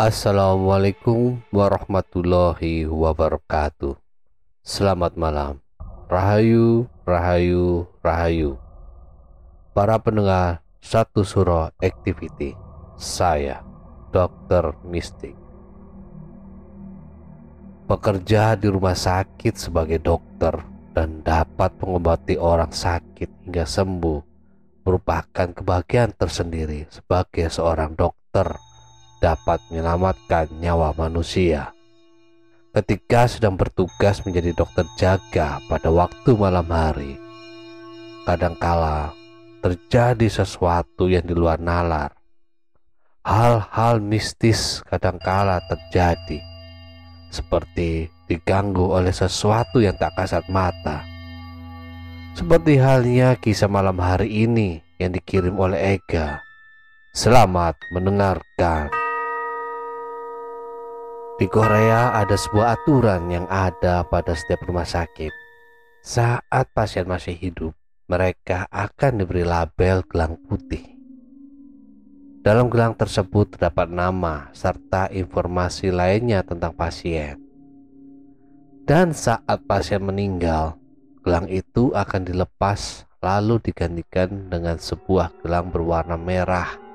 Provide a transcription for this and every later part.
Assalamualaikum warahmatullahi wabarakatuh. Selamat malam. Rahayu, rahayu, rahayu. Para pendengar satu suro activity. Saya, Dr. Mistik. Bekerja di rumah sakit sebagai dokter dan dapat mengobati orang sakit hingga sembuh merupakan kebahagiaan tersendiri sebagai seorang dokter dapat menyelamatkan nyawa manusia. Ketika sedang bertugas menjadi dokter jaga pada waktu malam hari, kadangkala terjadi sesuatu yang di luar nalar. Hal-hal mistis kadangkala terjadi, seperti diganggu oleh sesuatu yang tak kasat mata. Seperti halnya kisah malam hari ini yang dikirim oleh Ega. Selamat mendengarkan. Di Korea ada sebuah aturan yang ada pada setiap rumah sakit. Saat pasien masih hidup, mereka akan diberi label gelang putih. Dalam gelang tersebut terdapat nama serta informasi lainnya tentang pasien. Dan saat pasien meninggal, gelang itu akan dilepas lalu digantikan dengan sebuah gelang berwarna merah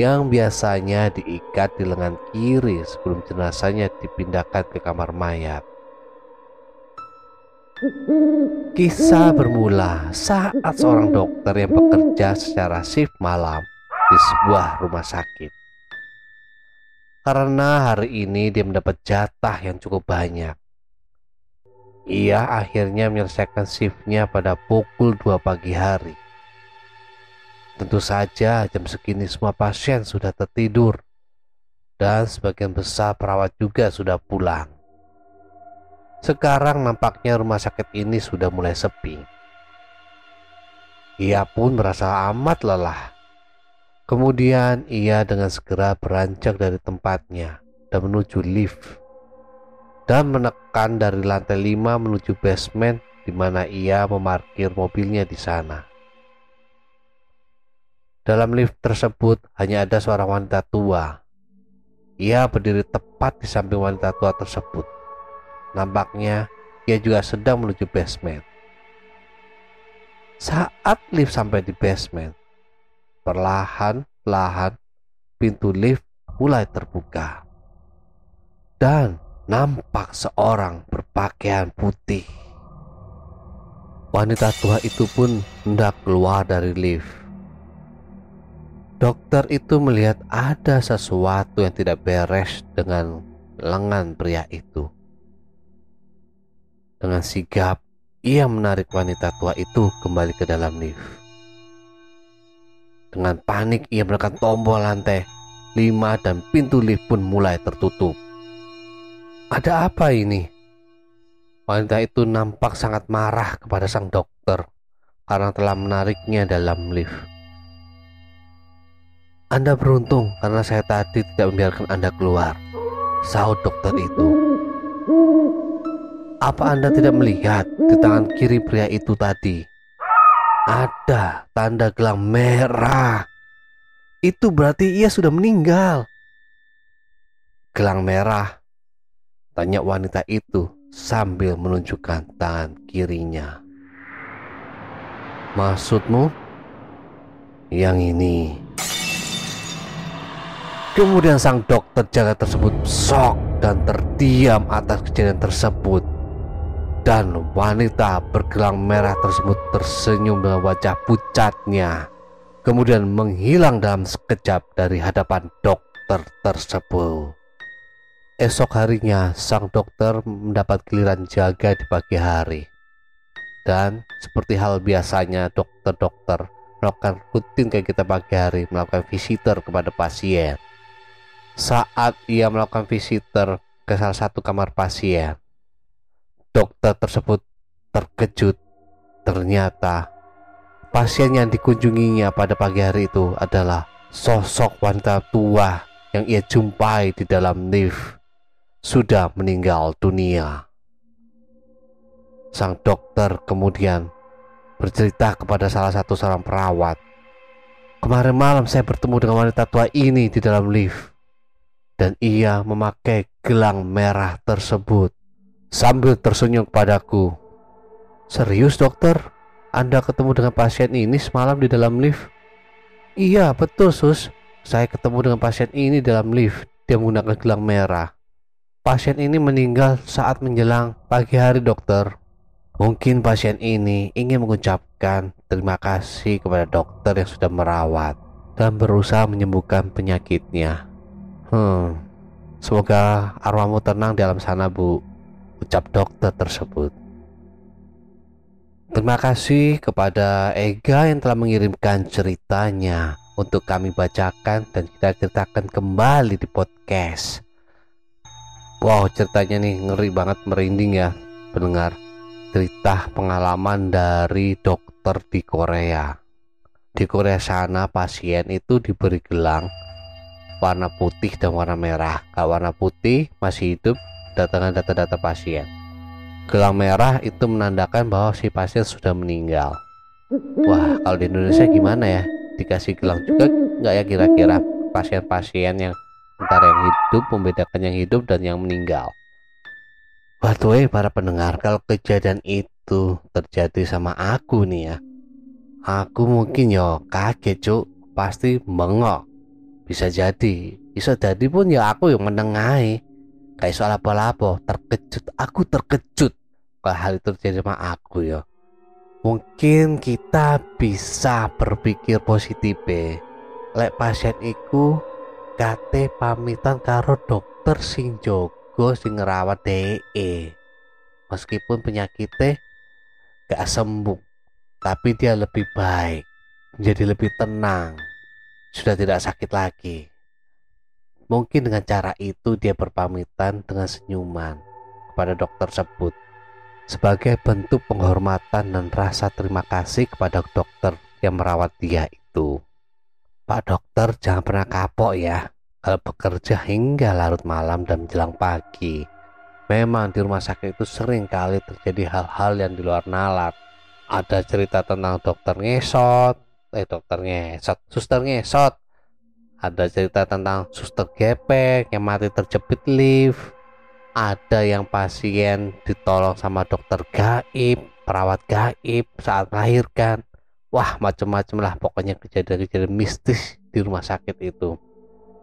yang biasanya diikat di lengan kiri sebelum jenazahnya dipindahkan ke kamar mayat. Kisah bermula saat seorang dokter yang bekerja secara shift malam di sebuah rumah sakit. Karena hari ini dia mendapat jatah yang cukup banyak. Ia akhirnya menyelesaikan shiftnya pada pukul 2 pagi hari. Tentu saja jam segini semua pasien sudah tertidur dan sebagian besar perawat juga sudah pulang. Sekarang nampaknya rumah sakit ini sudah mulai sepi. Ia pun merasa amat lelah. Kemudian ia dengan segera beranjak dari tempatnya dan menuju lift dan menekan dari lantai 5 menuju basement di mana ia memarkir mobilnya di sana. Dalam lift tersebut hanya ada seorang wanita tua. Ia berdiri tepat di samping wanita tua tersebut. Nampaknya ia juga sedang menuju basement. Saat lift sampai di basement, perlahan-lahan pintu lift mulai terbuka. Dan nampak seorang berpakaian putih. Wanita tua itu pun hendak keluar dari lift. Dokter itu melihat ada sesuatu yang tidak beres dengan lengan pria itu. Dengan sigap, ia menarik wanita tua itu kembali ke dalam lift. Dengan panik, ia menekan tombol lantai lima dan pintu lift pun mulai tertutup. Ada apa ini? Wanita itu nampak sangat marah kepada sang dokter karena telah menariknya dalam lift. Anda beruntung karena saya tadi tidak membiarkan Anda keluar, sahut dokter itu. Apa Anda tidak melihat di tangan kiri pria itu tadi? Ada tanda gelang merah. Itu berarti ia sudah meninggal. Gelang merah? Tanya wanita itu sambil menunjukkan tangan kirinya. Maksudmu? Yang ini. Kemudian sang dokter jaga tersebut shock dan terdiam atas kejadian tersebut. Dan wanita bergelang merah tersebut tersenyum dengan wajah pucatnya. Kemudian menghilang dalam sekejap dari hadapan dokter tersebut. Esok harinya sang dokter mendapat giliran jaga di pagi hari. Dan seperti hal biasanya dokter-dokter melakukan rutin kayak kita pagi hari melakukan visitor kepada pasien saat ia melakukan visitor ke salah satu kamar pasien. Dokter tersebut terkejut. Ternyata pasien yang dikunjunginya pada pagi hari itu adalah sosok wanita tua yang ia jumpai di dalam lift sudah meninggal dunia. Sang dokter kemudian bercerita kepada salah satu seorang perawat. Kemarin malam saya bertemu dengan wanita tua ini di dalam lift dan ia memakai gelang merah tersebut sambil tersenyum padaku. Serius dokter? Anda ketemu dengan pasien ini semalam di dalam lift? Iya betul sus, saya ketemu dengan pasien ini dalam lift. Dia menggunakan gelang merah. Pasien ini meninggal saat menjelang pagi hari dokter. Mungkin pasien ini ingin mengucapkan terima kasih kepada dokter yang sudah merawat dan berusaha menyembuhkan penyakitnya. Hmm, semoga arwahmu tenang di alam sana, Bu. Ucap dokter tersebut. Terima kasih kepada Ega yang telah mengirimkan ceritanya untuk kami bacakan dan kita ceritakan kembali di podcast. Wow, ceritanya nih ngeri banget merinding ya, pendengar. Cerita pengalaman dari dokter di Korea. Di Korea sana pasien itu diberi gelang warna putih dan warna merah. Kalau warna putih masih hidup, datangan data-data pasien. Gelang merah itu menandakan bahwa si pasien sudah meninggal. Wah, kalau di Indonesia gimana ya? Dikasih gelang juga nggak ya kira-kira pasien-pasien yang antara yang hidup membedakan yang hidup dan yang meninggal. Waduh, eh, para pendengar, kalau kejadian itu terjadi sama aku nih ya, aku mungkin yo kaget cuk, pasti bengok bisa jadi. Bisa jadi pun ya aku yang menengahi kayak soal apa-apa terkejut. Aku terkejut. Kalau hal itu terjadi sama aku ya. Mungkin kita bisa berpikir positif lek pasien iku kate pamitan karo dokter sing jogo sing ngerawat DE meskipun penyakitnya gak sembuh tapi dia lebih baik menjadi lebih tenang sudah tidak sakit lagi. Mungkin dengan cara itu dia berpamitan dengan senyuman kepada dokter tersebut sebagai bentuk penghormatan dan rasa terima kasih kepada dokter yang merawat dia itu. Pak dokter jangan pernah kapok ya kalau bekerja hingga larut malam dan menjelang pagi. Memang di rumah sakit itu sering kali terjadi hal-hal yang di luar nalar. Ada cerita tentang dokter ngesot, eh dokter ngesot suster ngesot ada cerita tentang suster gepek yang mati terjepit lift. Ada yang pasien ditolong sama dokter gaib perawat gaib saat melahirkan. Wah macam-macam lah. Pokoknya kejadian-kejadian mistis di rumah sakit itu.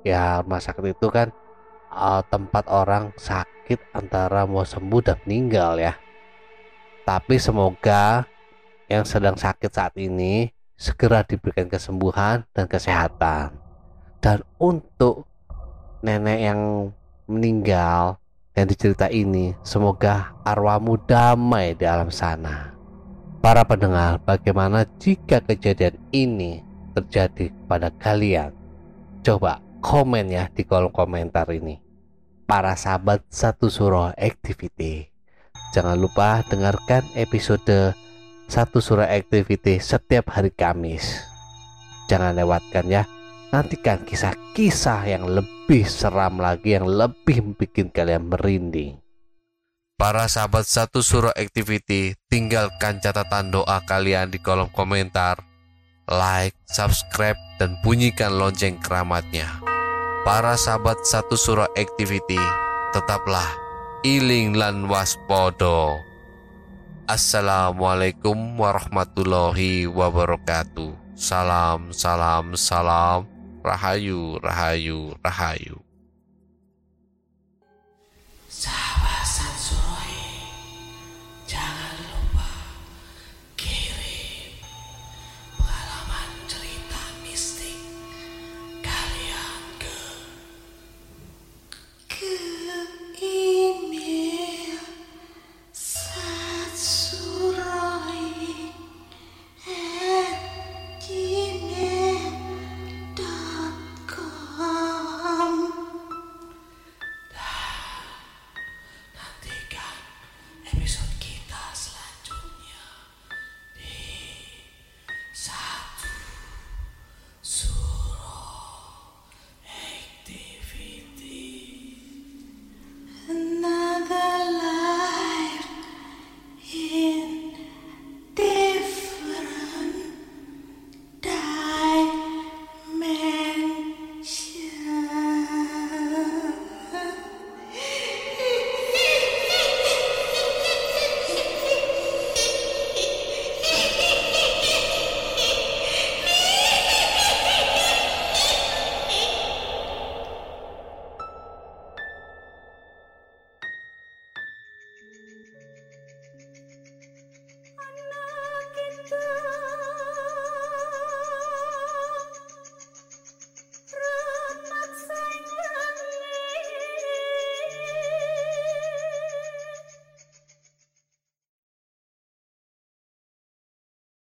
Ya rumah sakit itu kan uh, tempat orang sakit antara mau sembuh dan meninggal ya. Tapi semoga yang sedang sakit saat ini segera diberikan kesembuhan dan kesehatan. Dan untuk nenek yang meninggal yang dicerita ini, semoga arwahmu damai di alam sana. Para pendengar, bagaimana jika kejadian ini terjadi pada kalian? Coba komen ya di kolom komentar ini. Para sahabat satu surah activity. Jangan lupa dengarkan episode satu surah activity setiap hari Kamis. Jangan lewatkan ya. Nantikan kisah-kisah yang lebih seram lagi yang lebih bikin kalian merinding. Para sahabat satu surah activity, tinggalkan catatan doa kalian di kolom komentar. Like, subscribe, dan bunyikan lonceng keramatnya. Para sahabat satu surah activity, tetaplah iling lan waspodo. Assalamualaikum warahmatullahi wabarakatuh. Salam, salam, salam. Rahayu, rahayu, rahayu.